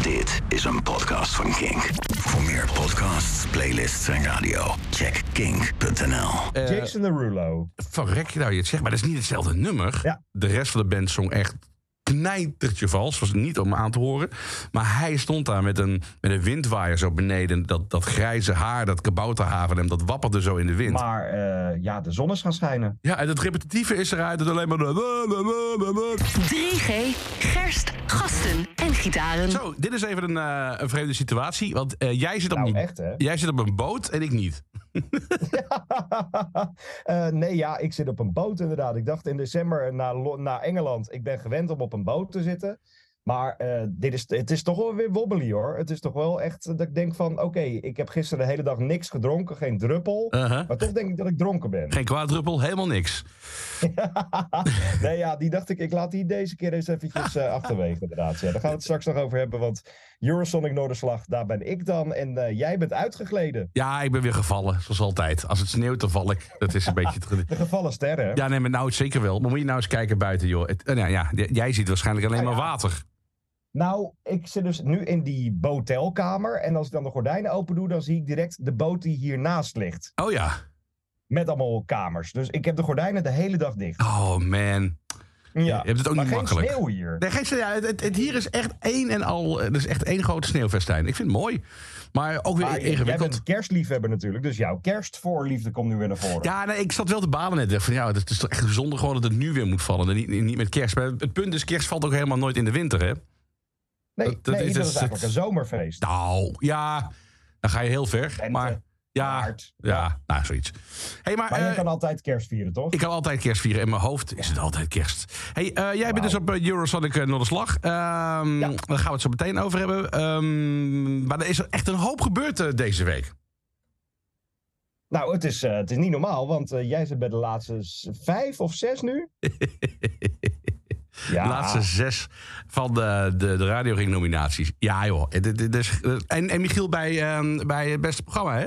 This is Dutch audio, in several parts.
Dit is een podcast van Kink. Voor meer podcasts, playlists en radio, check kink.nl. Eh, Jason Derulo. Verrek, nou je het zegt, maar dat is niet hetzelfde nummer. Ja. De rest van de band zong echt knijtertje vals. Was niet om aan te horen. Maar hij stond daar met een, met een windwaaier zo beneden. Dat, dat grijze haar, dat hem, dat wapperde zo in de wind. Maar eh, ja, de zon is gaan schijnen. Ja, en het repetitieve is eruit. Het alleen maar... 3G, gerst, gasten Zo, dit is even een, eh, een vreemde situatie. Want eh, jij, zit op Nou, echt, hè? jij zit op een boot en ik niet. Eh, nee, ja, ik zit op een boot inderdaad. Ik dacht in december naar, naar Engeland. Ik ben gewend om op een boot te zitten. Maar eh, dit is, het is toch wel weer wobbly hoor. Het is toch wel echt dat ik denk van... Oké, ik heb gisteren de hele dag niks gedronken. Geen druppel. Uh-huh. Maar toch denk ik dat ik dronken ben. Geen kwaadruppel, helemaal niks. nee, ja, die dacht ik... Ik laat die deze keer eens eventjes eh, achterwege inderdaad. Ja, daar gaan we het straks nog over hebben. Want Eurosonic Noorderslag, daar ben ik dan. En eh, jij bent uitgegleden. Ja, ik ben weer gevallen, zoals altijd. Als het sneeuwt, dan val ik. Dat is een beetje... De gevallen sterren. Ja, nee, maar nou zeker wel. Maar moet je nou eens kijken buiten, joh. Het, eh, nou ja, jij ziet waarschijnlijk alleen Nou maar water. Nou, ik zit dus nu in die botelkamer. En als ik dan de gordijnen open doe, dan zie ik direct de boot die hiernaast ligt. Oh ja. Met allemaal kamers. Dus ik heb de gordijnen de hele dag dicht. Oh man. Ja. je hebt het ook maar niet geen makkelijk. sneeuw hier. Nee, geen, ja, het, het, het hier is echt één en al. Het is echt één grote sneeuwfestijn. Ik vind het mooi. Maar ook weer Maar jij ingewikkeld. bent kerstliefhebber natuurlijk. Dus jouw kerstvoorliefde komt nu weer naar voren. Ja, nee, ik zat wel te balen net. Dacht Van, ja, het is toch echt bijzonder gewoon dat het nu weer moet vallen. En niet, niet met kerst. Maar het punt is, kerst valt ook helemaal nooit in de winter, hè? Nee, dat- dat nee, is dat het- is eigenlijk een zomerfeest. Nou, ja. Dan ga je heel ver. Maar ja, maart. ja, nou, zoiets. Hey, maar, Maar je eh, kan altijd kerst vieren, toch? Ik kan altijd kerst vieren. In mijn hoofd is het altijd kerst. Hey, eh, jij bent dus op eh, Eurosonic uh, Noorderslag. Ehm Ja. Daar gaan we het zo meteen over hebben. Ehm, maar er is echt een hoop gebeurd deze week. Nou, het is, het is niet normaal, want jij zit bij de laatste vijf of zes nu. De laatste zes van de, de, de radioring nominaties. Ja joh. En, en Michiel bij, ehm, bij het beste programma hè?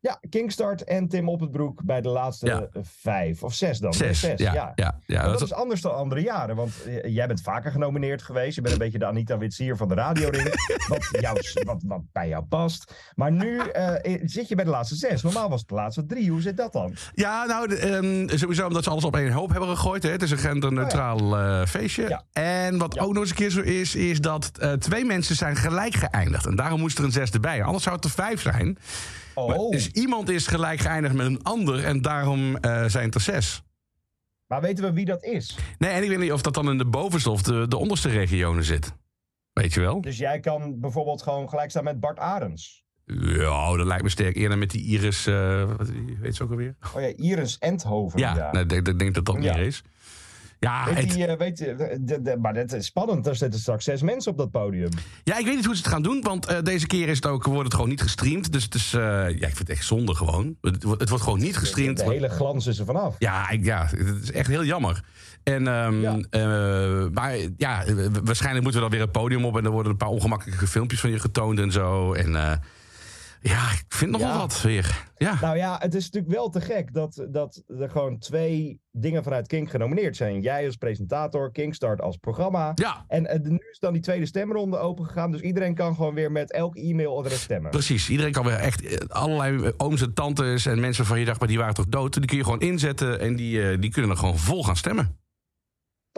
Ja, Kingstart en Tim Op het Broek bij de laatste Ja. vijf of zes dan. Zes. Zes, ja, ja. ja. dat dat is- anders dan andere jaren, want eh, jij bent vaker genomineerd geweest. Je bent een beetje de Anita Witsier van de radioring, wat, jou, wat, wat bij jou past. Maar nu eh, zit je bij de laatste zes. Normaal was het de laatste drie. Hoe zit dat dan? Ja, nou, de, ehm, sowieso omdat ze alles op één hoop hebben gegooid. Hè. Het is een genderneutraal eh, feestje. En wat ook nog eens een keer zo is, is dat twee mensen zijn gelijk geëindigd. En daarom moest er een zesde bij. Anders zou het er vijf zijn. Maar- Oh, Dus iemand is gelijk geëindigd met een ander en daarom eh, zijn het er zes. maar weten we wie dat is? Nee, en ik weet niet of dat dan in de bovenste of de, de onderste regionen zit. Weet je wel? Dus jij kan bijvoorbeeld gewoon gelijk staan met Bart Arends. Ja, dat lijkt me sterk eerder met die Iris. wat, weet ze ook alweer? Oh ja, Iris Endhoven. Ja, Ja. nee, ik denk, dat dat Ja. meer is. Ja, Weet het- die, eh, weet, je, de, de, de- maar dat is spannend. Er zitten straks zes mensen op dat podium. Ja, ik weet niet hoe ze het gaan doen, want eh, deze keer is het ook, wordt het gewoon niet gestreamd. Dus het is, eh, ja, ik vind het echt zonde gewoon. Het, wordt- het wordt gewoon niet gestreamd. De hele glans is er vanaf. Ja, ik, ja, het is echt heel jammer. En, ehm, Ja. eh, maar ja, waarschijnlijk moeten we dan weer het podium op... en er worden een paar ongemakkelijke filmpjes van je getoond en zo. En ja, ik vind nog Ja. wel wat weer. Ja. Nou ja, het is natuurlijk wel te gek dat, dat er gewoon twee dingen vanuit Kink genomineerd zijn. Jij als presentator, Kinkstart als programma. ja, En eh, nu is dan die tweede stemronde opengegaan. Dus iedereen kan gewoon weer met elk e-mailadres stemmen. precies. Iedereen kan weer echt eh, allerlei ooms en tantes en mensen van je dacht, maar die waren toch dood? Die kun je gewoon inzetten en die, eh, die kunnen er gewoon vol gaan stemmen.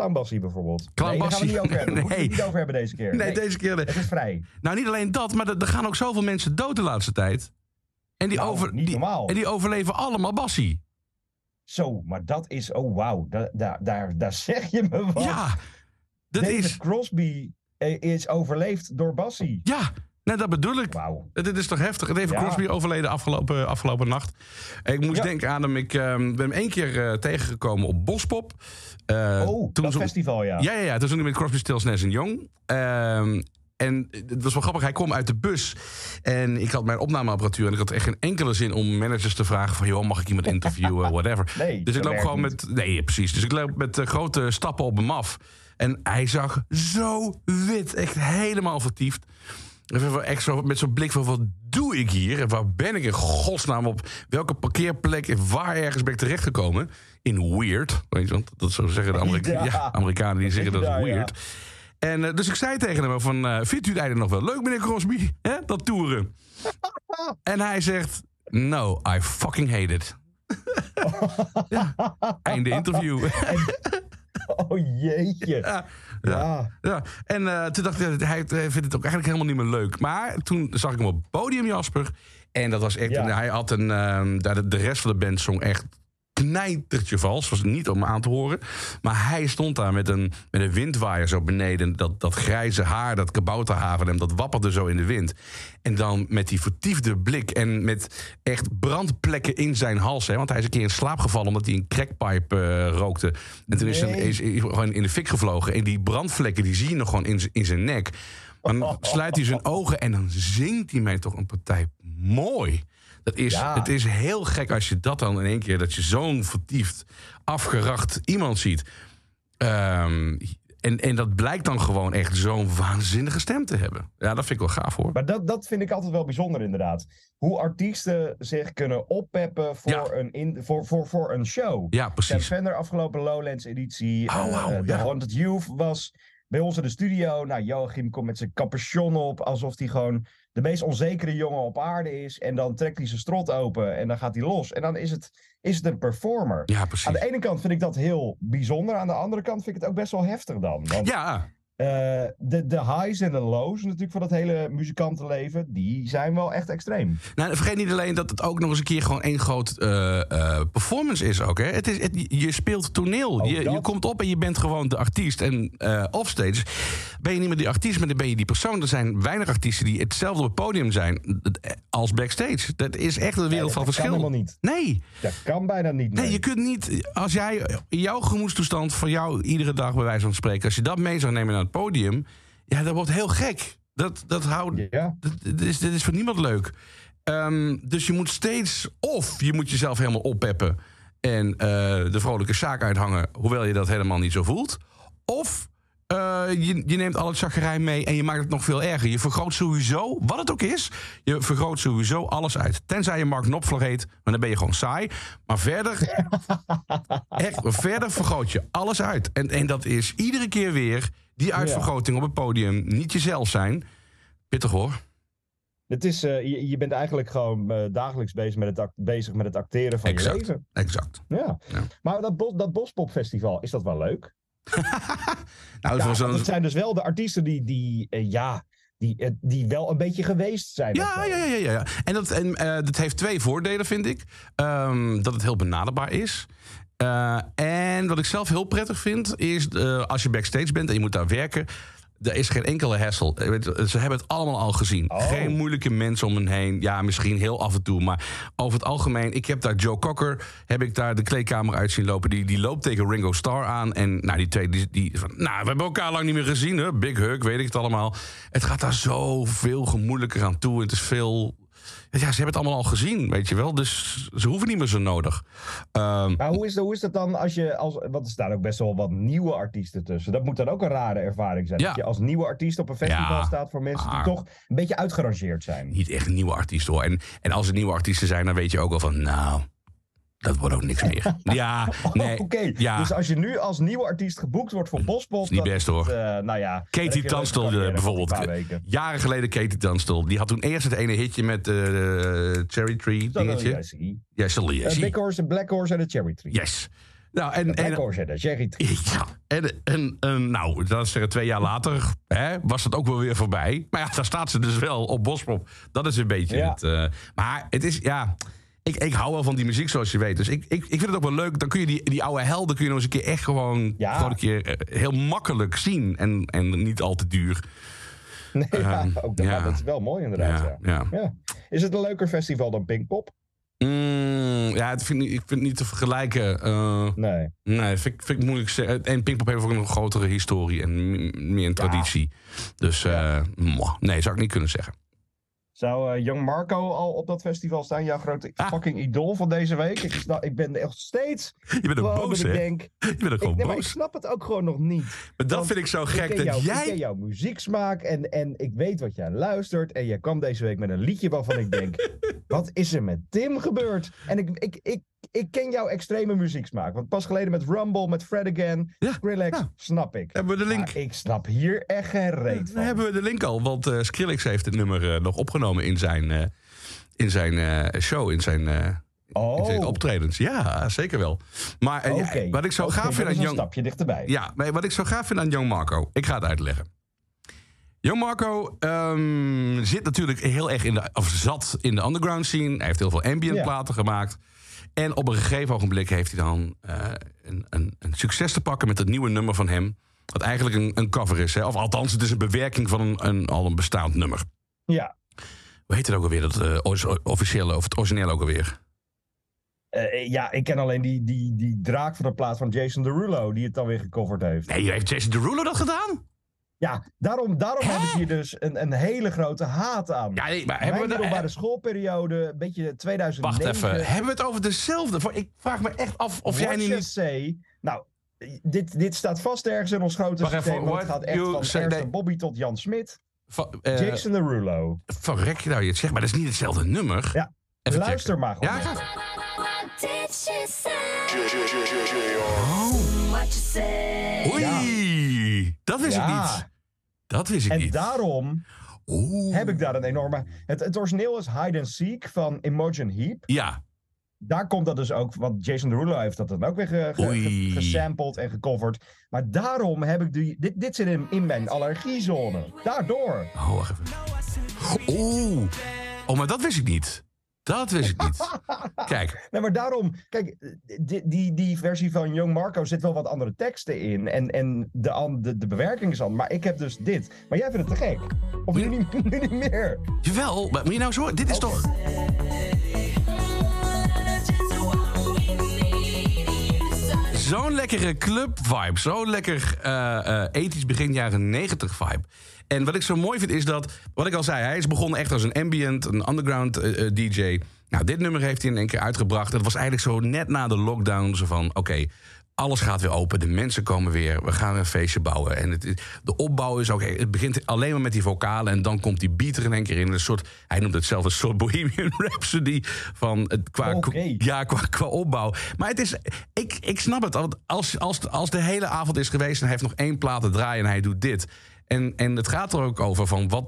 Clownbassie bijvoorbeeld. Clown nee, daar gaan we niet over hebben. Daar Nee. het niet over hebben deze keer. Nee, deze keer... Het is vrij. Nou, niet alleen dat, maar er, gaan ook zoveel mensen dood de laatste tijd. En die, Nou, over, die, normaal. en die overleven allemaal Bassie. Zo, maar dat is... Oh, wauw. Da- da- daar, daar zeg je me wat. Ja, dat David is... Crosby eh, is overleefd door Bassie. Ja, nou, dat bedoel ik. Wauw. Dit is toch heftig? David Ja. Crosby overleden afgelopen, afgelopen nacht. Ik moest Ja. denken aan hem. Ik ehm, ben hem één keer eh, tegengekomen op Bospop. Eh, Oh, dat zo- festival, ja. Ja, ja, ja. Toen zong hij met Crosby, Stills, Nash Young. Ehm, en het was wel grappig. Hij kwam uit de bus. En ik had mijn opnameapparatuur. En ik had echt geen enkele zin om managers te vragen van... joh, mag ik iemand interviewen, whatever. Nee, dus ik loop gewoon niet. met... Nee, precies. Dus ik loop met eh, grote stappen op hem af. En hij zag zo wit. Echt helemaal vertiefd. Even zo, met zo'n blik van, wat doe ik hier? En waar ben ik in godsnaam op? Welke parkeerplek? en Waar ergens ben ik terechtgekomen? In weird. Weet je, want dat zo zeggen de Amerika Ja. ja, Amerikanen. Die Dat zeggen zeg dat is daar, weird. En, eh, dus ik zei tegen hem van, eh, vindt u het eigenlijk nog wel leuk, meneer Crosby? Hè, dat toeren. en hij zegt, no, I fucking hate it. ja, einde interview. Oh jeetje. ja, Ja. En eh, toen dacht ik, hij vindt het ook eigenlijk helemaal niet meer leuk. Maar toen zag ik hem op het podium, Jasper. En dat was echt, Ja. hij had een, de, de rest van de band zong echt knijtertje vals. Was niet om aan te horen. Maar hij stond daar met een, met een windwaaier zo beneden. Dat, dat grijze haar, dat kabouterhaar van hem, dat wapperde zo in de wind. En dan met die vertiefde blik en met echt brandplekken in zijn hals. Hè, want hij is een keer in slaap gevallen omdat hij een crackpipe eh, rookte. En toen is hij Nee. gewoon in de fik gevlogen. En die brandvlekken die zie je nog gewoon in, in zijn nek. Dan sluit hij zijn ogen en dan zingt hij mij toch een partij mooi. Dat is, Ja. Het is heel gek als je dat dan in één keer... dat je zo'n vertiefd, afgeracht iemand ziet. Ehm, en, en dat blijkt dan gewoon echt zo'n waanzinnige stem te hebben. Ja, dat vind ik wel gaaf hoor. Maar dat, dat vind ik altijd wel bijzonder, inderdaad. Hoe artiesten zich kunnen oppeppen voor, Ja. een, in, voor, voor, voor een show. Ja, Sam precies. Fender, afgelopen Lowlands-editie. Oh, eh, wauw, de ja. Haunted Youth was bij ons in de studio. Nou, Joachim komt met zijn capuchon op. Alsof hij gewoon de meest onzekere jongen op aarde is. En dan trekt hij zijn strot open en dan gaat hij los. En dan is het, is het een performer. Ja, Aan precies. de ene kant vind ik dat heel bijzonder. Aan de andere kant vind ik het ook best wel heftig dan. Want Ja, eh, de, de highs en de lows natuurlijk van dat hele muzikantenleven, die zijn wel echt extreem. Nou, vergeet niet alleen dat het ook nog eens een keer gewoon één groot eh, eh, performance is ook. Hè? Het is, het- je speelt toneel. Je, je komt op en je bent gewoon de artiest. En offstage ben je niet meer die artiest, maar dan ben je die persoon. Er zijn weinig artiesten die hetzelfde op het podium zijn als backstage. Dat is echt een wereld van dat kan verschil. helemaal niet. Nee, Dat kan bijna niet. nee, nee. je kunt niet... Als jij in jouw gemoedstoestand van jou iedere dag bij wijze van spreken... als je dat mee zou nemen naar podium... ja, dat wordt heel gek. Dat, dat houdt... Ja. Dat, dit, is, dit is voor niemand leuk. Ehm, dus je moet steeds... Of je moet jezelf helemaal oppeppen... en eh, de vrolijke zaak uithangen... hoewel je dat helemaal niet zo voelt. Of eh, je, je neemt al het chagrijn mee... en je maakt het nog veel erger. Je vergroot sowieso, wat het ook is... je vergroot sowieso alles uit. Tenzij je Mark Knopfler heet, maar dan ben je gewoon saai. Maar verder... echt, verder vergroot je alles uit. En, en dat is iedere keer weer... die uitvergroting op het podium niet jezelf zijn... Pittig hoor. Het is, eh, je, je bent eigenlijk gewoon eh, dagelijks bezig met, het bezig met het acteren van Exact. je leven. Exact. Ja. Ja. Maar dat, Bos, dat Bospopfestival, is dat wel leuk? Nou, Ja, een- het zijn dus wel de artiesten die, die, eh, ja, die, die wel een beetje geweest zijn. ja, ja, ja, ja, ja. En, dat, en dat heeft twee voordelen, vind ik. Ehm, dat het heel benaderbaar is. Eh, en wat ik zelf heel prettig vind, is eh, als je backstage bent en je moet daar werken. Er is geen enkele hassle. Weet, Ze hebben het allemaal al gezien. Oh. Geen moeilijke mensen om hen heen. Ja, misschien heel af en toe. Maar over het algemeen. Ik heb daar Joe Cocker. Heb ik daar de kleedkamer uit zien lopen. Die, die loopt tegen Ringo Starr aan. En nou, die twee. Die, die, van, nou, we hebben elkaar lang niet meer gezien. Hè? Big hug, weet ik het allemaal. Het gaat daar zoveel gemoedelijker aan toe. Het is veel. Ja, ze hebben het allemaal al gezien, weet je wel. Dus ze hoeven niet meer zo nodig. Ehm, Maar hoe is, dat, hoe is dat dan als je, als, want er staan ook best wel wat nieuwe artiesten tussen. Dat moet dan ook een rare ervaring zijn. Ja. Dat je als nieuwe artiest op een festival Ja, staat voor mensen die toch een beetje uitgerangeerd zijn. niet echt nieuwe artiest hoor. En, en als er nieuwe artiesten zijn, dan weet je ook al van, nou, dat wordt ook niks meer. Ja, nee. Oh, Oké, Ja. dus als je nu als nieuwe artiest geboekt wordt voor Bospop... Is niet best, het, hoor. eh, nou ja, Katie leuke eh, bijvoorbeeld. Jaren geleden Katie Tunstall. Die had toen eerst het ene hitje met eh Cherry Tree dingetje. ja, Sully, Eh, Big Horse, Black Horse en de Cherry Tree. Yes. Nou, en, De Black en, Horse en de Cherry Tree. Ja, en, en, en nou, dat is twee jaar later, hè, was het ook wel weer voorbij. Maar ja, daar staat ze dus wel op Bospop. Dat is een beetje Ja. het. maar het is, ja, ik, ik hou wel van die muziek zoals je weet. Dus ik, ik, ik vind het ook wel leuk. Dan kun je die, die oude helden kun je nog eens een keer echt gewoon, Ja. gewoon een keer eh, heel makkelijk zien. En, en niet al te duur. Nee, ja, Ehm, ook dat, ja. dat is wel mooi inderdaad. Ja. Is het een leuker festival dan Pinkpop? Mm, ja, het vind, ik ik vind het niet te vergelijken. eh, Nee. Nee, vind, ik- vind ik moeilijk zeggen. En Pinkpop heeft ook een grotere historie en meer een traditie. Dus eh, nee, zou ik niet kunnen zeggen. Zou eh, Young Marco al op dat festival staan? Jouw grote Ah. fucking idool van deze week? Ik, snap- ik ben echt steeds Je bent ook gewoon boos, ik hè? denk... Je bent ook Ik, gewoon nee, ik boos. snap het ook gewoon nog niet. Maar dat vind ik zo Ik gek ken, dat jou, ik ken jij... jouw muzieksmaak en, en ik weet wat jij luistert. En jij kwam deze week met een liedje waarvan ik denk... wat is er met Tim gebeurd? En ik, ik, ik, ik ken jouw extreme muzieksmaak. Want pas geleden met Rumble, met Fred Again, Ja, Skrillex, snap ik. Hebben we de link? Maar ik snap hier echt geen reet van. hebben we de link al, want eh, Skrillex heeft het nummer eh, nog opgenomen in zijn, eh, in zijn show, in zijn, in zijn Oh, optredens. Ja, zeker wel. Maar ja, wat ik zo gaaf vind aan een Young... stapje dichterbij. Ja, maar wat ik zo gaaf vind aan Young Marco, ik ga het uitleggen. Young Marco ehm, zit natuurlijk heel erg in de, of zat in de underground scene. Hij heeft heel veel ambient platen gemaakt. En op een gegeven ogenblik heeft hij dan eh, een, een, een succes te pakken met het nieuwe nummer van hem. Wat eigenlijk een, een cover is. Hè? Of althans, het is een bewerking van een, een, al een bestaand nummer. Ja. Hoe heet het ook alweer, dat o- officiële of het origineel ook alweer? Eh, ja, ik ken alleen die, die, die draak van de plaat van Jason Derulo, die het dan weer gecoverd heeft. Nee, heeft Jason Derulo dat gedaan? Ja, daarom, daarom heb ik hier dus een, een hele grote haat aan. Ja, nee, maar Mijn hebben we middelbare de, schoolperiode, een beetje 2009. Wacht even, hebben we het over dezelfde? Ik vraag me echt af of jij What nu you niet... say. Nou, dit, dit staat vast ergens in ons grote Wacht even, systeem. want het what gaat echt you van say- Ernst nee. en Bobby tot Jan Smit. Va- eh, Jason Derulo. Verrek je nou je het zegt, maar dat is niet hetzelfde nummer. Ja, Even Luister checken. maar gewoon. Ja, even. Oh, oei. Dat ik Ja. niet. Dat wist ik En niet. daarom Oeh. heb ik daar een enorme... Het, het origineel is Hide and Seek van Imogen Heap. Ja, Daar komt dat dus ook, want Jason Derulo heeft dat dan ook weer ge, ge- Oei. ge- gesampled en gecoverd. Maar daarom heb ik die, dit, dit zit in, in mijn allergiezone. Daardoor. oh, wacht even. Oeh. Oh, maar dat wist ik niet. Dat wist ik niet. Kijk, Nee, maar daarom, kijk, die, die, die versie van Young Marco zit wel wat andere teksten in. En, en de, de, de bewerking is anders. Maar ik heb dus dit. Maar jij vindt het te gek. Of nu niet, nu niet meer. jawel, maar moet je nou zo... Dit is toch... Zo'n lekkere club vibe. Zo'n lekker eh, ethisch begin jaren 90 vibe. En wat ik zo mooi vind is dat, wat ik al zei, hij is begonnen echt als een ambient, een underground eh, eh, DJ. Nou, dit nummer heeft hij in één keer uitgebracht. Het was eigenlijk zo net na de lockdown, zo van, oké, alles gaat weer open, de mensen komen weer, we gaan een feestje bouwen. En het, de opbouw is ook, het begint alleen maar met die vocalen en dan komt die beat er in één keer in. Een soort, hij noemt het zelf een soort Bohemian Rhapsody van het, qua, ja, qua, qua opbouw. Maar het is, ik, ik snap het. Want Als, als, als de hele avond is geweest en hij heeft nog één plaat te draaien en hij doet dit. En, en het gaat er ook over van wat,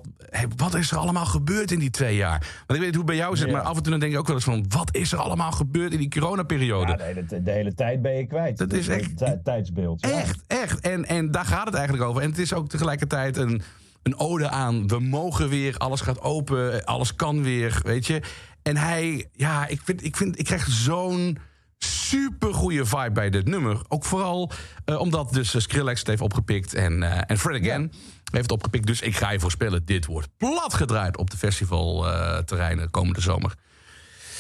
wat is er allemaal gebeurd in die twee jaar? Want ik weet niet hoe het bij jou zit, Ja. maar af en toe dan denk ik ook wel eens van wat is er allemaal gebeurd in die coronaperiode? Ja, de, hele, de hele tijd ben je kwijt. Dat is echt- tij- tijdsbeeld. ja. Echt, echt. En, en daar gaat het eigenlijk over. En het is ook tegelijkertijd een, een ode aan. We mogen weer, alles gaat open, alles kan weer, weet je. En hij, ja, ik, vind, ik, vind, ik krijg zo'n super goede vibe bij dit nummer. Ook vooral eh, omdat dus eh, Skrillex het heeft opgepikt en, eh en Fred Again heeft het opgepikt. Dus ik ga je voorspellen, dit wordt plat gedraaid op de festivalterreinen komende zomer.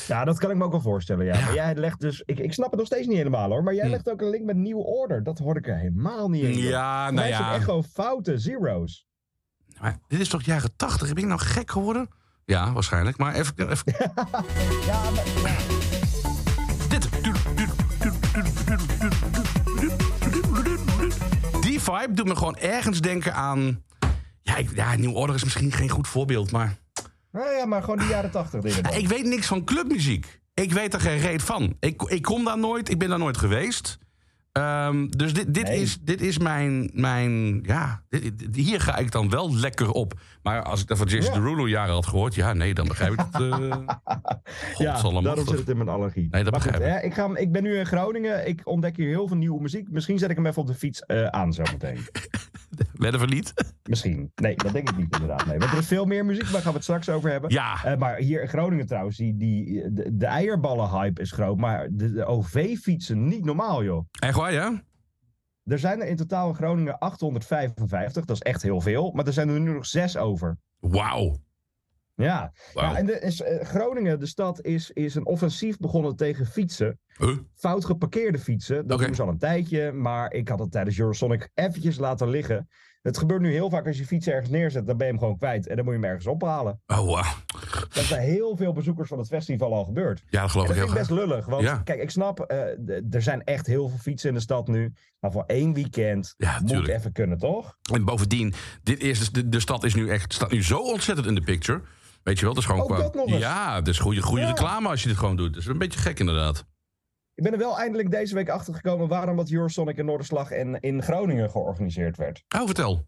Ja, dat kan ik me ook wel voorstellen. Ja. Maar jij legt dus. Ik, ik snap het nog steeds niet helemaal hoor. Maar jij legt ook een link met New Order. Dat hoorde ik er helemaal niet in. Hm. Ja, nou mij zijn ja. echt gewoon foute zero's. Maar dit is toch jaren tachtig? Ben ik nou gek geworden? Ja, waarschijnlijk. Maar even, even Ja, maar, ja. Vibe doet me gewoon ergens denken aan. Ja, ik, ja, New Order is misschien geen goed voorbeeld, maar. Nou ja, maar gewoon die jaren tachtig dingen. dan. Ik weet niks van clubmuziek. Ik weet er geen reet van. Ik, ik kom daar nooit, ik ben daar nooit geweest. Ehm, dus dit, dit, Nee. is, dit is mijn. mijn ja, dit- hier ga ik dan wel lekker op. Maar als ik dat van Jason Ja. Derulo jaren had gehoord, ja, nee, dan begrijp ik het. eh ja, daarom zit het in mijn allergie. Nee, dat maar goed, begrijp ik. hè, ik, ga, ik ben nu in Groningen. Ik ontdek hier heel veel nieuwe muziek. Misschien zet ik hem even op de fiets eh, aan zometeen. Wedden we niet? Misschien. Nee, dat denk ik niet inderdaad. Nee, want er is veel meer muziek. Daar gaan we het straks over hebben. Ja. Eh, maar hier in Groningen trouwens, die, die, de, de eierballen-hype is groot. Maar de, de OV-fietsen niet normaal, joh. Echt waar, ja? Er zijn er in totaal in Groningen 855. Dat is echt heel veel. Maar er zijn er nu nog zes over. Wauw. Ja, ja en de, is, eh, Groningen, de stad, is, is een offensief begonnen tegen fietsen. Huh? Fout geparkeerde fietsen. Dat Oké. doen ze al een tijdje. Maar ik had het tijdens Eurosonic eventjes laten liggen. Het gebeurt nu heel vaak als je fiets ergens neerzet. Dan ben je hem gewoon kwijt. En dan moet je hem ergens ophalen. Oh, wauw. Dat is bij heel veel bezoekers van het festival al gebeurd. Ja, dat geloof En ik dat heel vind ik best lullig. Want Ja. kijk, ik snap, eh, er zijn echt heel veel fietsen in de stad nu. Maar voor één weekend Ja, moet tuurlijk. even kunnen, toch? En bovendien, dit is, dus- de, de stad is nu echt staat nu zo ontzettend in de picture. Weet je wel, het is gewoon Ook qua. dat nog eens. Ja, het is goede, goede Ja. reclame als je dit gewoon doet. Dus een beetje gek inderdaad. Ik ben er wel eindelijk deze week achter gekomen waarom dat Eurosonic in Noorderslag en in Groningen georganiseerd werd. Oh, vertel.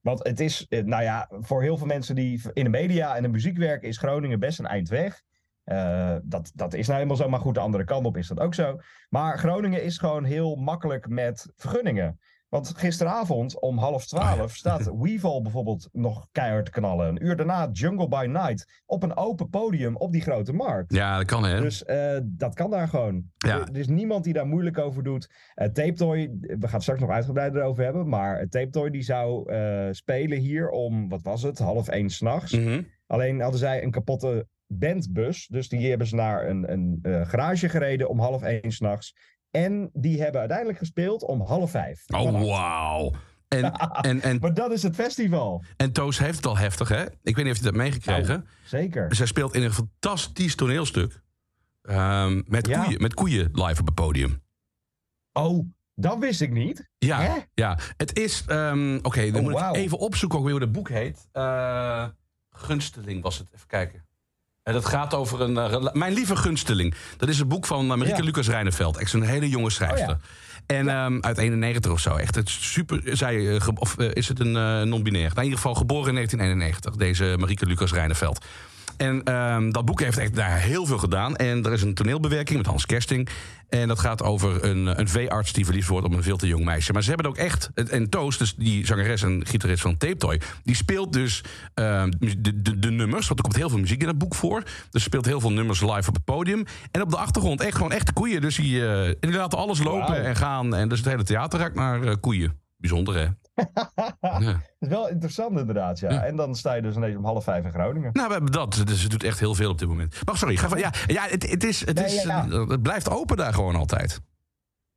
Want het is, eh, nou ja, voor heel veel mensen die in de media en de muziek werken, is Groningen best een eind weg. Eh, dat, dat is nou helemaal zo, maar goed, de andere kant op is dat ook zo. Maar Groningen is gewoon heel makkelijk met vergunningen. Want gisteravond om half twaalf staat Weevil bijvoorbeeld nog keihard te knallen. Een uur daarna Jungle by Night op een open podium op die grote markt. Ja, dat kan hè. Dus eh, dat kan daar gewoon. Ja. Er, is niemand die daar moeilijk over doet. Eh Tape Toy, we gaan het straks nog uitgebreider over hebben. Maar eh, Tape Toy die zou spelen hier om, wat was het, half één s'nachts. Mhm. Alleen hadden zij een kapotte bandbus. Dus die hebben ze naar een, een garage gereden om half één s'nachts. En die hebben uiteindelijk gespeeld om half vijf. Oh, wauw. En, en, en, Maar dat is het festival. en Toos heeft het al heftig, hè? Ik weet niet of je dat meegekregen. Zeker. Zij speelt in een fantastisch toneelstuk. ehm, met, Ja. koeien, met koeien live op het podium. Oh, dat wist ik niet. Ja, Hè? ja. het is... ehm, Oké, dan Oh, moet ik even opzoeken ook weer hoe dat boek heet. Eh, Gunsteling was het. Even kijken. Dat gaat over een... eh, Mijn lieve Gunsteling. Dat is een boek van uh, Marieke Ja. Lucas Rijneveld. Echt een hele jonge schrijfster. Oh En ehm, uit 91 of zo. Echt het super... Zij, eh, ge- of eh, is het een eh, non-binair? Nou, in ieder geval geboren in 1991. Deze Marieke Lucas Rijneveld. En ehm, dat boek heeft echt daar heel veel gedaan. En er is een toneelbewerking met Hans Kersting. En dat gaat over een, een veearts die verliefd wordt op een veel te jong meisje. Maar ze hebben ook echt... En Toos, dus die zangeres en gitarist van Tape Toy... die speelt dus ehm, de, de, de nummers. Want er komt heel veel muziek in dat boek voor. Dus ze speelt heel veel nummers live op het podium. En op de achtergrond echt gewoon echte koeien. Dus die, en die laten alles lopen en gaan. En dus het hele theater raakt naar eh, koeien. Bijzonder, hè? Ja. Is wel interessant inderdaad, ja. Ja. En dan sta je dus ineens om half vijf in Groningen. Nou, we hebben dat. Dus het doet echt heel veel op dit moment. Maar sorry, ga van, ja, ja, het, het, is, het, Nee, is, ja. het blijft open daar gewoon altijd.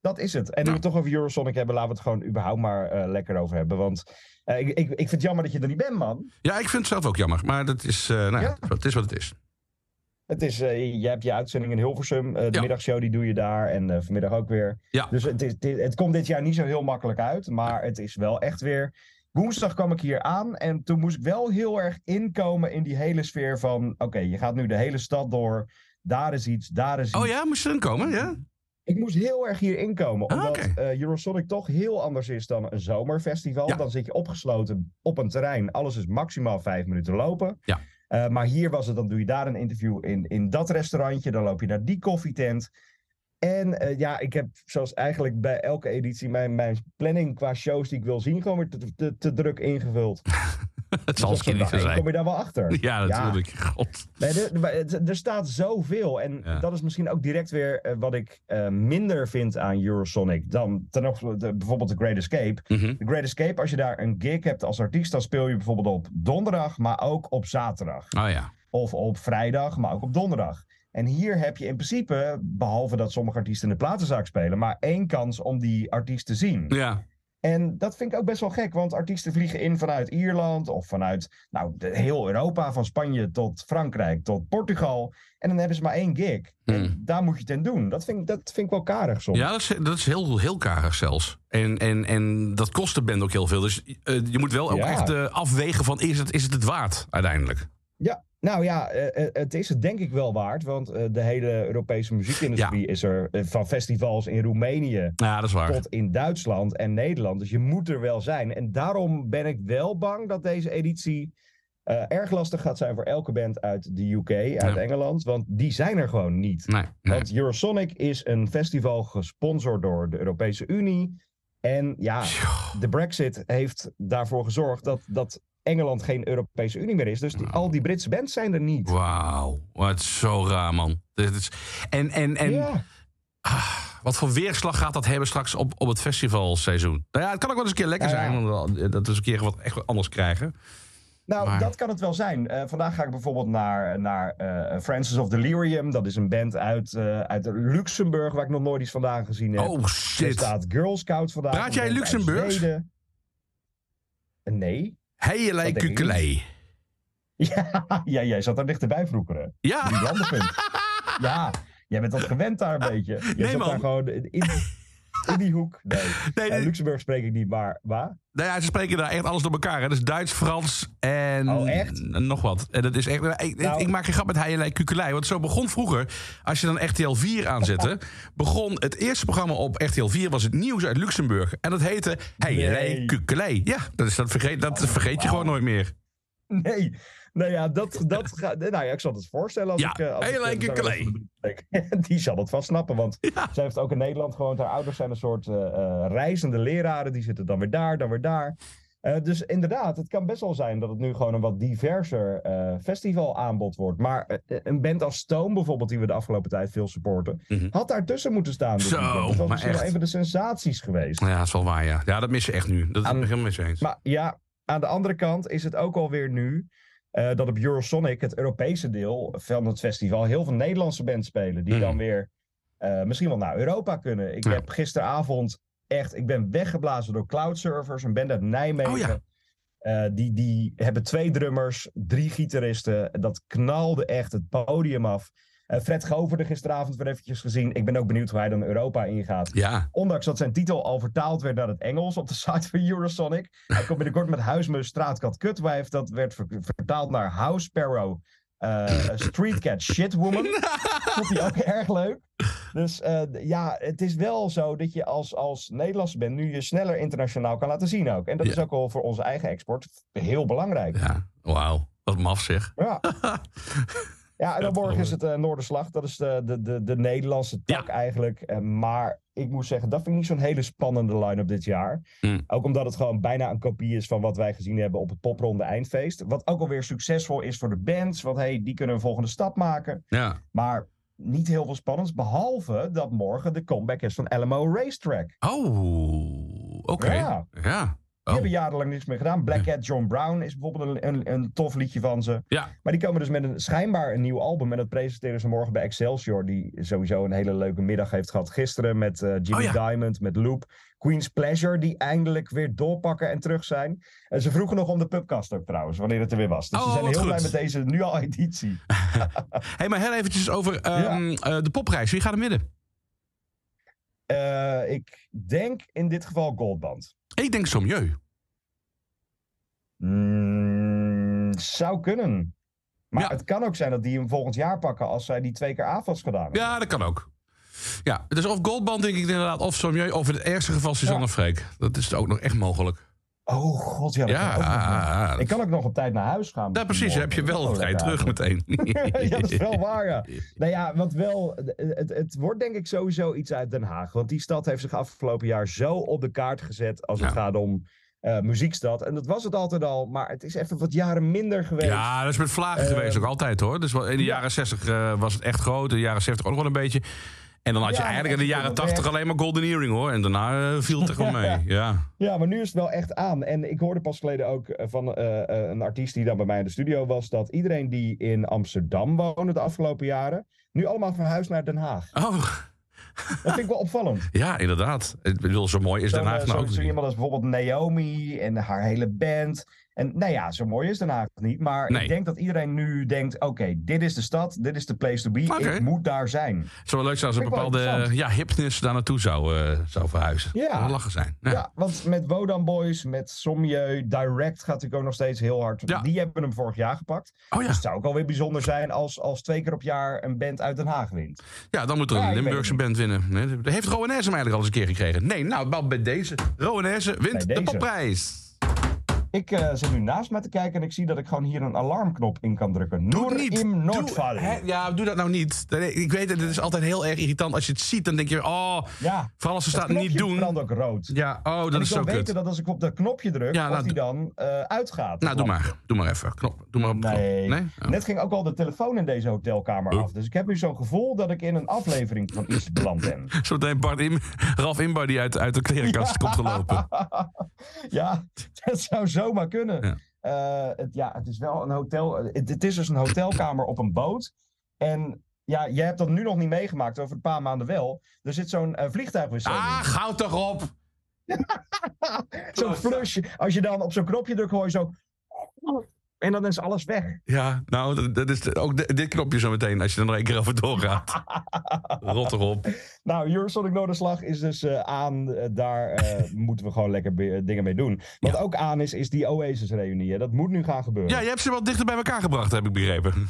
Dat is het. En nu we het toch over Eurosonic hebben, laten we het gewoon überhaupt maar eh, lekker over hebben. Want eh, ik, ik, ik vind het jammer dat je er niet bent, man. Ja, ik vind het zelf ook jammer. Maar dat is, eh, nou, het is wat het is. Het is, eh, je hebt je uitzending in Hilversum. eh, de Ja. middagshow die doe je daar. En eh, vanmiddag ook weer. Ja. Dus het, is, het, het komt dit jaar niet zo heel makkelijk uit. Maar het is wel echt weer... Woensdag kwam ik hier aan. En toen moest ik wel heel erg inkomen in die hele sfeer van... Oké, je gaat nu de hele stad door. Daar is iets, daar is iets. Oh ja, moest je erin komen? Ja? Ik moest heel erg hier inkomen. Ah, Omdat eh, Eurosonic toch heel anders is dan een zomerfestival. Ja. Dan zit je opgesloten op een terrein. Alles is maximaal vijf minuten lopen. Ja. Eh, maar hier was het, dan doe je daar een interview in, in dat restaurantje. Dan loop je naar die koffietent. En eh, ja, ik heb zoals eigenlijk bij elke editie mijn, mijn planning qua shows die ik wil zien... gewoon weer te, te, te druk ingevuld. Het zal misschien niet zo één kom zijn. je daar wel achter. Ja, natuurlijk. God. Nee, er, er staat zoveel. En Ja. dat is misschien ook direct weer eh, wat ik eh, minder vind aan Eurosonic dan ten opzichte de, bijvoorbeeld The Great Escape. Mhm. The Great Escape, als je daar een gig hebt als artiest, dan speel je bijvoorbeeld op donderdag, maar ook op zaterdag. Oh ja. Of op vrijdag, maar ook op donderdag. En hier heb je in principe, behalve dat sommige artiesten in de platenzaak spelen, maar één kans om die artiest te zien. Ja. En dat vind ik ook best wel gek, want artiesten vliegen in vanuit Ierland of vanuit nou, de, heel Europa, van Spanje tot Frankrijk tot Portugal. En dan hebben ze maar één gig. En Hmm. daar moet je het in doen. Dat vind, ik- dat vind ik wel karig soms. Ja, dat is, dat is heel, heel karig zelfs. En, en, en dat kost de band ook heel veel. Dus eh, je moet wel ook Ja. echt eh, afwegen van is het, is het het waard uiteindelijk? Ja, nou ja, eh, eh, het is het denk ik wel waard. Want eh, de hele Europese muziekindustrie is er van festivals in Roemenië Ja, dat is waar. tot in Duitsland en Nederland. Dus je moet er wel zijn. En daarom ben ik wel bang dat deze editie erg lastig gaat zijn voor elke band uit de UK, uit Ja. Engeland. Want die zijn er gewoon niet. Nee, nee. Want Eurosonic is een festival gesponsord door de Europese Unie. En ja, de Brexit heeft daarvoor gezorgd dat, dat Engeland geen Europese Unie meer is. Dus die, al die Britse bands zijn er niet. Wauw, wat zo raar, man. Dit is, en en, en ja. wat voor weerslag gaat dat hebben straks op, op het festivalseizoen? Nou ja, het kan ook wel eens een keer lekker ja. zijn. want dat we eens een keer wat echt wat anders krijgen. Nou, Maar- dat kan het wel zijn. Eh, vandaag ga ik bijvoorbeeld naar, naar eh, Francis of Delirium. Dat is een band uit, eh, uit Luxemburg, waar ik nog nooit iets vandaan gezien heb. Oh er shit. staat Girl Scout vandaag. Praat jij Luxemburgs? Eh, Nee. Ik kukelei. Ja, ja, jij zat daar dichterbij vroeger. Ja, Die landenpunt. ja, jij bent dat gewend daar een beetje. Je Nee, zat man. daar gewoon in, In die hoek. Nee. Nee, Eh, nee. Luxemburg spreek ik niet, maar waar? Nou ja, ze spreken daar echt alles door elkaar. Hè. Dus Duits, Frans en Oh, echt? nog wat. En dat is echt, ik, Nou- ik maak geen grap met heielij kukelei. Want zo begon vroeger, als je dan RTL 4 aanzette... begon het eerste programma op RTL 4 was het nieuws uit Luxemburg. En dat heette heielij Nee. kukelei. Ja, dat, is, dat vergeet, dat vergeet je gewoon nooit meer. Nee. Nou ja, dat, dat gaat. Nou ja, ik zal het voorstellen. Als Ja, ik, als heel ik, zo klei. Die zal het vast snappen, want Ja. zij heeft ook in Nederland gewoond. Haar ouders zijn een soort eh, eh, reizende leraren. Die zitten dan weer daar, dan weer daar. Eh, dus inderdaad, het kan best wel zijn dat het nu gewoon een wat diverser eh, festivalaanbod wordt. Maar een band als Stone bijvoorbeeld, die we de afgelopen tijd veel supporten, Mhm. had daartussen moeten staan. Zo. Dat was maar misschien wel echt. een van de sensaties geweest. Ja, dat is wel waar, ja. Ja, dat mis je echt nu. Dat is helemaal eens. Maar ja, aan de andere kant is het ook alweer nu eh, dat op Eurosonic, het Europese deel van het festival, heel veel Nederlandse bands spelen. Die dan weer eh, misschien wel naar Europa kunnen. Ik Ja. heb gisteravond echt, ik ben weggeblazen door Cloud Surfers, een band uit Nijmegen. Oh ja. Eh, die, die hebben twee drummers, drie gitaristen. Dat knalde echt het podium af. Eh, Fred Goverde gisteravond weer eventjes gezien. Ik ben ook benieuwd hoe hij dan Europa ingaat. Ja, Ondanks dat zijn titel al vertaald werd naar het Engels op de site van Eurosonic. Hij komt binnenkort met Huismus Straatkat Kutwijf. Dat werd ver- vertaald naar House Sparrow eh, Street Cat Shitwoman. Vond hij ook erg leuk. Dus eh, ja, het is wel zo dat je als, als Nederlandse bent nu je sneller internationaal kan laten zien ook. En dat Ja. is ook wel voor onze eigen export heel belangrijk. ja. Wauw. Wat maf zeg. Ja. Ja, en dan morgen is het eh, Noorderslag. Dat is de, de, de, de Nederlandse tak eigenlijk. Eh, maar ik moet zeggen, dat vind ik niet zo'n hele spannende line-up dit jaar. Hmm. Ook omdat het gewoon bijna een kopie is van wat wij gezien hebben op het popronde eindfeest. Wat ook alweer succesvol is voor de bands. Want hey, die kunnen een volgende stap maken. Ja. Maar niet heel veel spannends. Behalve dat morgen de comeback is van LMO Racetrack. Oh, oké. Ja. Ja. Die Oh. hebben jarenlang niks meer gedaan. Black Cat John Brown is bijvoorbeeld een, een, een tof liedje van ze. Ja. Maar die komen dus met een schijnbaar een nieuw album. En dat presenteren ze morgen bij Excelsior. Die sowieso een hele leuke middag heeft gehad gisteren. Met eh, Jimmy Oh ja. Diamond, met Loop. Queen's Pleasure, die eindelijk weer doorpakken en terug zijn. En ze vroegen nog om de pubcast ook trouwens, wanneer het er weer was. Dus Oh, ze zijn heel goed. blij met deze nu al editie. hey, maar heel eventjes over ehm, eh, de popprijs. Wie gaat hem winnen? Eh, ik denk in dit geval Goldband. Ik denk Sommieu. Mm, zou kunnen. Maar Ja. het kan ook zijn dat die hem volgend jaar pakken als zij die twee keer AFAS gedaan hebben. Ja, dat kan ook. Ja, dus of Goldband denk ik inderdaad, of Sommieu, of in het ergste geval Suzanne Ja. Freek. Dat is ook nog echt mogelijk. Oh god, ja. Dat Ja, kan ook nog. Ik kan ook nog op tijd naar huis gaan. Ja, precies. Heb je wel Oh, een trein lekker terug meteen. ja, dat is wel waar, ja. Nou ja, wat wel... Het, het wordt denk ik sowieso iets uit Den Haag. Want die stad heeft zich afgelopen jaar zo op de kaart gezet... als het Ja. gaat om eh, muziekstad. En dat was het altijd al. Maar het is even wat jaren minder geweest. Ja, dat is met Vlagen Eh, geweest ook altijd hoor. Dus in de ja. jaren 60 eh, was het echt groot. In de jaren 70 ook nog wel een beetje. En dan had je Ja, eigenlijk in de jaren. 80 alleen maar Golden Earring hoor. En daarna eh, viel het er gewoon mee. Ja. Ja, maar nu is het wel echt aan. En ik hoorde pas geleden ook eh, van eh, een artiest die dan bij mij in de studio was... dat iedereen die in Amsterdam woonde de afgelopen jaren... nu allemaal verhuisd naar Den Haag. Oh, Dat vind ik wel opvallend. ja, inderdaad. Ik bedoel, zo mooi is Den Haag nou zo, ook zo iemand als bijvoorbeeld Naomi en haar hele band. En nou ja, zo mooi is Den Haag niet. Maar Nee. ik denk dat iedereen nu denkt... oké, dit is de stad, dit is de place to be. Ik moet daar zijn. Het zou wel leuk zijn als een ik bepaalde ja, hipness daar naartoe zou, eh, zou verhuizen. Ja. Dat zou lachen zijn. Ja. Ja. want met Wodan Boys, met Sommieu, Direct gaat natuurlijk ook nog steeds heel hard. Ja. Die hebben hem vorig jaar gepakt. Oh ja. Dus het zou ook alweer bijzonder zijn als, als twee keer op jaar een band uit Den Haag wint. ja, dan moet er een ik Limburgse band winnen. Nee, Heeft Rowan hem eigenlijk al eens een keer gekregen? Nee, nou, bij deze. Rowan wint Bij de popprijs. Ik eh, zit nu naast me te kijken en ik zie dat ik gewoon hier een alarmknop in kan drukken. Doe Noor het niet. im Noordval. ja, doe dat nou niet. Ik weet het, het is altijd heel erg irritant. Als je het ziet, dan denk je, oh, Ja, vooral als ze het staat niet doen. brandt ook rood. Ja, oh, dat is ik zo wil weten kut. dat als ik op dat knopje druk, Ja, of nou, die dan eh, uitgaat. Nou, doe maar. Doe maar even. Knop. Doe maar op knop. Nee. Nee? Oh. Net ging ook al de telefoon in deze hotelkamer Oh. af. Dus ik heb nu zo'n gevoel dat ik in een aflevering van iets beland ben. Zometeen Bart Im, Ralf Imbar die uit, uit de klerenkast komt gelopen. ja, dat zou zomaar kunnen. Ja. Eh, het, ja, het is wel een hotel. Het, het is dus een hotelkamer op een boot. En ja, jij hebt dat nu nog niet meegemaakt, over een paar maanden wel. Er zit zo'n vliegtuigwc Ah, gauw toch op. Zo'n flush. Als je dan op zo'n knopje drukt, hoor je zo... En dan is alles weg. Ja, nou, dat- is ook dit knopje zo meteen als je er nog één keer over doorgaat. Rot erop. Nou, Eurosonic Noorderslag is dus eh, aan. Eh, daar eh, moeten we gewoon lekker dingen mee doen. Wat Ja. ook aan is, is die Oasis-reunie. Dat moet nu gaan gebeuren. Ja, je hebt ze wat dichter bij elkaar gebracht, heb ik begrepen.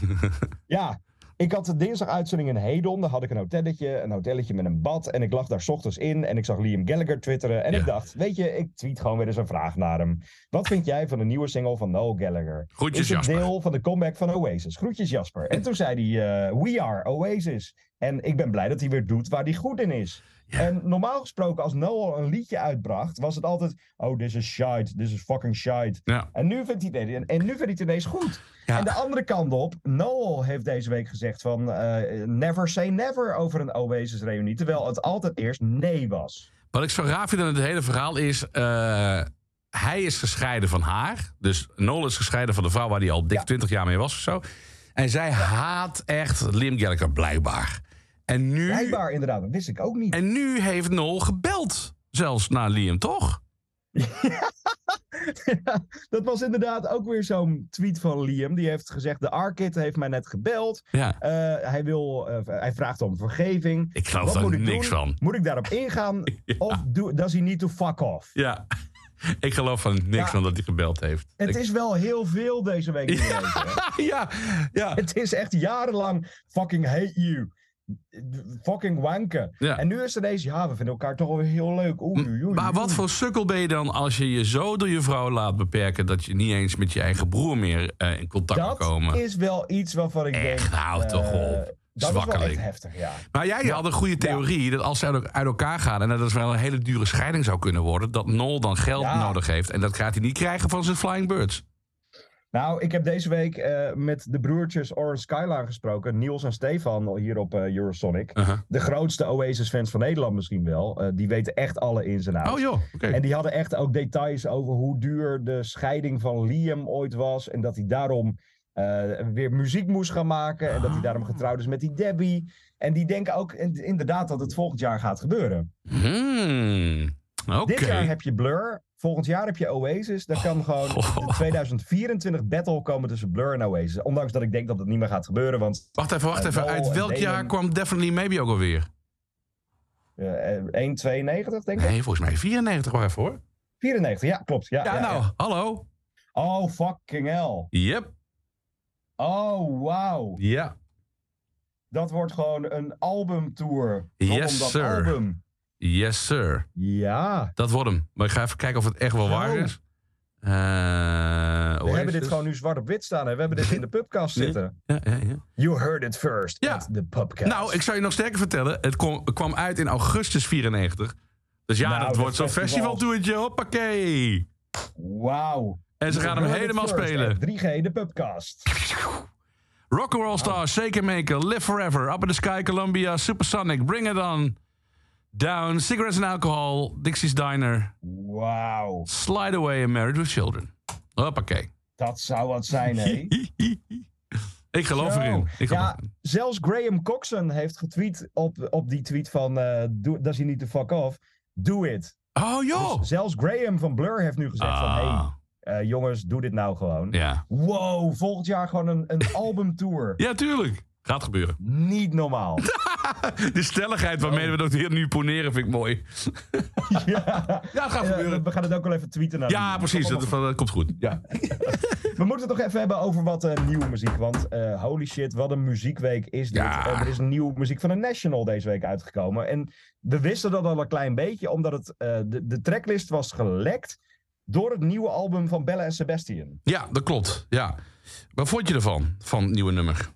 Ja, ik had de dinsdag uitzending in Hedon. Daar had ik een hotelletje, een hotelletje met een bad. En ik lag daar 's ochtends in en ik zag Liam Gallagher twitteren. En Ja. ik dacht, weet je, ik tweet gewoon weer eens een vraag naar hem. Wat vind jij van de nieuwe single van Noel Gallagher? Groetjes, is het Jasper. deel van de comeback van Oasis. Groetjes Jasper. En toen zei hij, eh, we are Oasis. En ik ben blij dat hij weer doet waar hij goed in is. Ja. En normaal gesproken, als Noel een liedje uitbracht, was het altijd... Oh, this is shite, this is fucking shite. Ja. En nu vindt hij het, en nu vindt hij het ineens goed. Ja. En de andere kant op, Noel heeft deze week gezegd van... eh, never say never over een Oasis-reunie. Terwijl het altijd eerst nee was. Wat ik zo raar vind aan het hele verhaal is... eh, hij is gescheiden van haar. Dus Noel is gescheiden van de vrouw waar hij al dik Ja. 20 jaar mee was of zo. En zij haat echt Liam Gallagher, blijkbaar. En nu, Blijkbaar inderdaad, dat wist ik ook niet. en nu heeft Noel gebeld. Zelfs naar Liam, toch? Ja, dat was inderdaad ook weer zo'n tweet van Liam. Die heeft gezegd, de Arkid heeft mij net gebeld. Ja. Eh, hij, wil, eh, hij vraagt om vergeving. Ik geloof daar niks doen? van. Moet ik daarop ingaan? Of do, does he need to fuck off? Ja. Ik geloof van niks Ja. van dat hij gebeld heeft. Het Ik- is wel heel veel deze week. ja, ja. Het is echt jarenlang fucking hate you. Fucking wanken. Ja. En nu is er deze, ja, we vinden elkaar toch wel heel leuk. Oei, oei, oei, Maar wat voor sukkel ben je dan als je je zo door je vrouw laat beperken... dat je niet eens met je eigen broer meer eh, in contact kan Dat komen? is wel iets waarvan ik Echt, denk... hou eh, toch op. Dat is wel echt heftig, ja. Maar jij had een goede theorie dat als ze uit uit elkaar gaan... en dat het wel een hele dure scheiding zou kunnen worden... dat Nol dan geld nodig heeft. En dat gaat hij niet krijgen van zijn Flying Birds. Nou, ik heb deze week eh, met de broertjes Orange Skyline gesproken. Niels en Stefan hier op eh, Eurosonic. Uh-huh. De grootste Oasis-fans van Nederland misschien wel. Eh, die weten echt alle ins en outs. Oh joh, oké. En die hadden echt ook details over hoe duur de scheiding van Liam ooit was. En dat hij daarom weer muziek moest gaan maken. En dat hij daarom getrouwd is met die Debbie. En die denken ook in- inderdaad dat het volgend jaar gaat gebeuren. Hmm. Dit jaar heb je Blur. Volgend jaar heb je Oasis. Dan kan gewoon de 2024 battle komen tussen Blur en Oasis. Ondanks dat ik denk dat het niet meer gaat gebeuren. Want Wacht even, wacht Eh, even. Uit welk Damon- jaar kwam Definitely Maybe ook alweer? eh, 1,92 denk ik. Nee, volgens mij 94 wel even hoor. 94, ja, klopt. Ja, Ja, ja, nou, ja. hallo. Oh, fucking hell. Yep, Oh, wauw. ja. Dat wordt gewoon een albumtour. Yes, dat sir. album. Yes, sir. Ja. Dat wordt hem. Maar ik ga even kijken of het echt wel waar Oh. is. Eh, We hebben dit gewoon nu zwart op wit staan. Hè? We hebben dit in de pubcast Ja. zitten. Ja, ja, ja. You heard it first Ja. at the pubcast. Nou, ik zou je nog sterker vertellen. Het kwam, het kwam uit in augustus 94. Dus ja, Nou, dat de wordt zo'n festivals. festivaltoertje. Hoppakee. Wauw. En ze You gaan hem helemaal first spelen. at 3G, de pubcast. Rock'n'Roll Star, Shake and Maker, Live Forever, Up in the Sky, Columbia, Supersonic, Bring It On, Down, Cigarettes and Alcohol, Dixie's Diner, Wauw. Slide Away and Married with Children. Hoppakee. Dat zou wat zijn, hè? Ik geloof Zo. erin. Ik geloof Ja, erin. zelfs Graham Coxon heeft getweet op, op die tweet van... do, does he need to fuck off? Do it. Oh joh. Dus zelfs Graham van Blur heeft nu gezegd van... Ah, Hey, eh, jongens, doe dit nou gewoon. ja. Wow, volgend jaar gewoon een, een albumtour. ja, tuurlijk. Gaat gebeuren. Niet normaal. De stelligheid waarmee we dat hier nu poneren vind ik mooi. ja. Ja, het gaat gebeuren. we gaan het ook wel even tweeten naar Ja, precies. Dat, dat komt goed. Ja. We moeten het toch even hebben over wat eh, nieuwe muziek. Want eh, holy shit, wat een muziekweek is dit. Ja. Eh, er is nieuwe muziek van de National deze week uitgekomen. En we wisten dat al een klein beetje, omdat het, de, de tracklist was gelekt door het nieuwe album van Bella en Sebastian. ja, dat klopt. Ja. Wat vond je ervan, van het nieuwe nummer?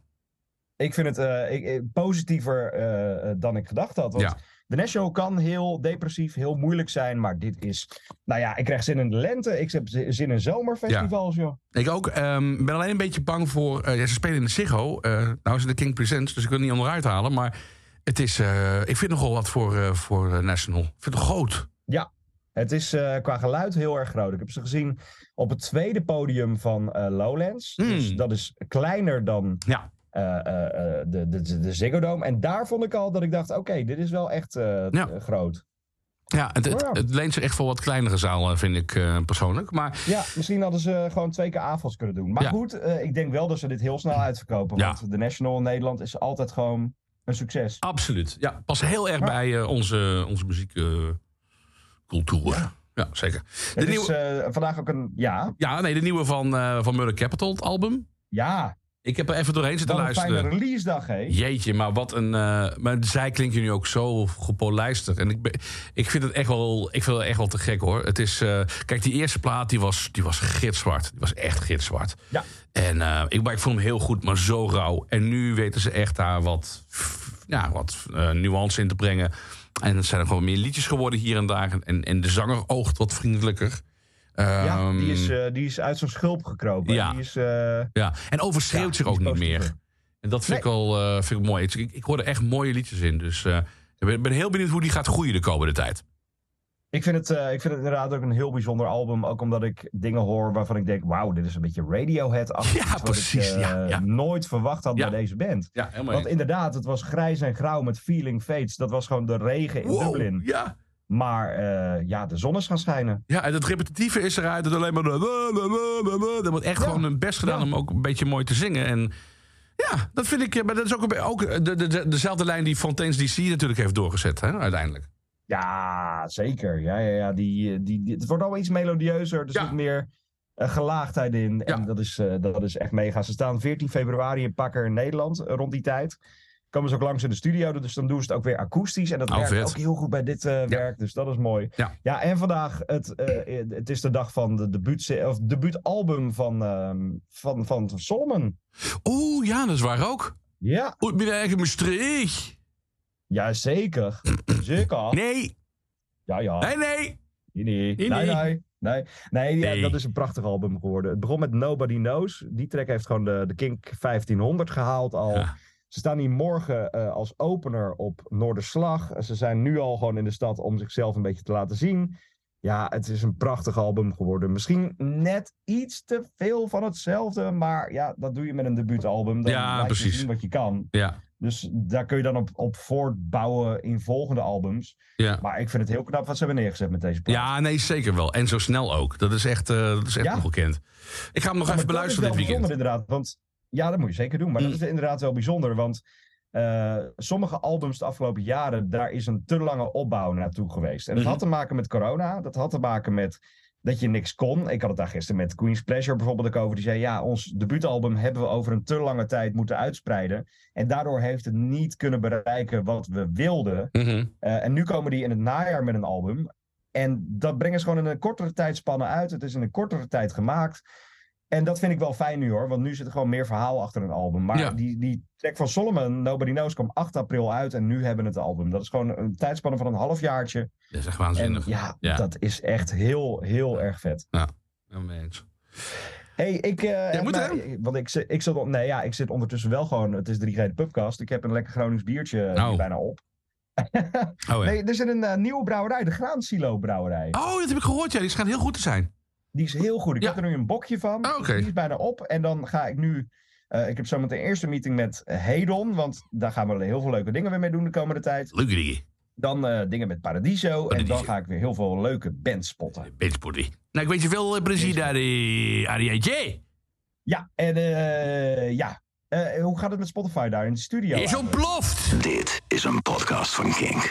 Ik vind het eh, ik, eh, positiever eh, dan ik gedacht had. Want Ja. de National kan heel depressief, heel moeilijk zijn. Maar dit is, nou ja, ik krijg zin in de lente. Ik heb zin in zomerfestivals, joh. Ik ook. ehm ben alleen een beetje bang voor... ja, ze spelen in de Ziggo. nou is het de King Presents, dus ik wil het niet onderuit halen. Maar het is... ik vind nogal wat voor, voor National. Ik vind het groot. Het is qua geluid heel erg groot. Ik heb ze gezien op het tweede podium van Lowlands. Hmm. Dus dat is kleiner dan Ja. Eh, eh, eh, de, de, de Ziggo Dome. En daar vond ik al dat ik dacht, oké, dit is wel echt Ja. groot. Ja, het, het, het leent zich echt voor wat kleinere zalen, vind ik persoonlijk. Maar Ja, misschien hadden ze gewoon twee keer AFAS kunnen doen. Maar Ja. goed, ik denk wel dat ze dit heel snel uitverkopen. Ja. Want de National in Nederland is altijd gewoon een succes. absoluut. Ja, pas heel erg Ja. bij eh, onze, onze muziekcultuur. ja. zeker. De Het nieuwe, is vandaag ook een... Ja, ja, nee, de nieuwe van, van Murder Capital, het album. ja. Ik heb er even doorheen zitten Wat een fijne luisteren. release dag, hè? Jeetje, maar wat een. eh, maar zij klinken nu ook zo gepolijsterd. En ik, ben, ik vind het echt wel, ik vind het echt wel te gek hoor. Het is. eh, kijk, die eerste plaat die was, die was gitzwart. Die was echt gitzwart. Ja. En eh, ik, maar ik vond hem heel goed, maar zo rauw. En nu weten ze echt daar wat, ja, wat nuance in te brengen. En het zijn er gewoon meer liedjes geworden hier en daar. En, en de zanger oogt wat vriendelijker. Ja, die Ehm, is, eh, die is uit zijn schulp gekropen. Ja. Die is, eh, ja. En overschreeuwt zich ook niet meer. En dat vind ik wel eh, vind ik mooi. Ik, ik hoor er echt mooie liedjes in. Dus ik ben, ben heel benieuwd hoe die gaat groeien de komende tijd. ik, vind het, ik vind het inderdaad ook een heel bijzonder album. Ook omdat ik dingen hoor waarvan ik denk... Wauw, dit is een beetje radiohead Ja, precies, ik ja, ja. nooit verwacht had Ja. bij deze band. Ja, helemaal Want inderdaad, het was grijs en grauw met Feeling Fates. Dat was gewoon de regen in Dublin. Ja. Maar eh, ja, de zon is gaan schijnen. ja, en het repetitieve is eruit. Het alleen maar... Er wordt echt Ja. gewoon hun best gedaan Ja. om ook een beetje mooi te zingen. En ja, dat vind ik... eh, Maar dat is ook, een ook de, de, de- dezelfde lijn die Fontaine's DC natuurlijk heeft doorgezet, hè, uiteindelijk. Ja, zeker. Ja, ja, ja. Die, eh, die, die- het wordt allemaal iets melodieuzer. Er Ja. zit meer eh, gelaagdheid in. En dat is, eh, dat is echt mega. Ze staan 14 februari in Pakker in Nederland eh, rond die tijd. Komen ze ook langs in de studio. Dus dan doen ze het ook weer akoestisch. En dat Oh, werkt vet. ook heel goed bij dit eh, werk. Dus dat is mooi. Ja. en vandaag, het, eh, het is de dag van de debuut, of debuutalbum van, ehm van, van Solomon. Oeh, ja, dat is waar ook. Ja, ik ben eigen Maastricht. ja zeker. zeker. Nee, Ja, ja. nee, nee. Nee, nee. Nee, Nee, nee. nee. Nee, nee, ja, Nee. dat is een prachtig album geworden. Het begon met Nobody Knows. Die track heeft gewoon de, de Kink 1500 gehaald al. Ja. Ze staan hier morgen eh, als opener op Noorderslag. Ze zijn nu al gewoon in de stad om zichzelf een beetje te laten zien. Ja, het is een prachtig album geworden. Misschien net iets te veel van hetzelfde. Maar ja, dat doe je met een debuutalbum. Dan Ja, laat je precies. zien wat je kan. Ja, Dus daar kun je dan op, op voortbouwen in volgende albums. ja. Maar ik vind het heel knap wat ze hebben neergezet met deze plaat. Ja, nee, zeker wel. En zo snel ook. Dat is echt, eh dat is echt Ja. ongekend. Ik ga hem nog Ja, even beluisteren dit weekend. inderdaad. Want, ja, dat moet je zeker doen. Maar Mm. dat is inderdaad wel bijzonder. Want eh, sommige albums de afgelopen jaren, daar is een te lange opbouw naartoe geweest. En dat had te maken met corona. Dat had te maken met dat je niks kon. Ik had het daar gisteren met Queen's Pleasure bijvoorbeeld ook over. Die zei, ja, ons debuutalbum hebben we over een te lange tijd moeten uitspreiden. En daardoor heeft het niet kunnen bereiken wat we wilden. Mhm. Eh, en nu komen die in het najaar met een album. En dat brengen ze gewoon in een kortere tijdspanne uit. Het is in een kortere tijd gemaakt. En dat vind ik wel fijn nu hoor. Want nu zit er gewoon meer verhaal achter een album. Maar Ja. die, die track van Solomon, Nobody Knows, kwam 8 april uit. En nu hebben we het album. Dat is gewoon een tijdspanne van een halfjaartje. Dat is echt En waanzinnig. ja, Ja. dat is echt heel, heel erg vet. Ja, mee eens. hey, ik... eh, moet mij- want ik, zit- ik, zit, nee, ja, ik zit ondertussen wel gewoon... Het is 3 G Pubcast. Ik heb een lekker Gronings biertje Oh. hier bijna op. Oh, ja. Nee, er zit een eh, nieuwe brouwerij. De Graansilo brouwerij. oh, dat heb ik gehoord. Ja, die schijnt heel goed te zijn. Die is heel goed. Ik Ja. heb er nu een bokje van. Ah. Die is bijna op. En dan ga ik nu... eh, ik heb zometeen eerst een meeting met Hedon. Want daar gaan we heel veel leuke dingen weer mee doen de komende tijd. Leuke dingen. Dan eh, dingen met Paradiso. En dan ga ik weer heel veel leuke bands spotten. Benchbody. Nou, ik weet je veel plezier daar, eh. Ja, en eh, ja. Eh, hoe gaat het met Spotify daar in de studio? Is ontploft. Dit is een podcast van Kink.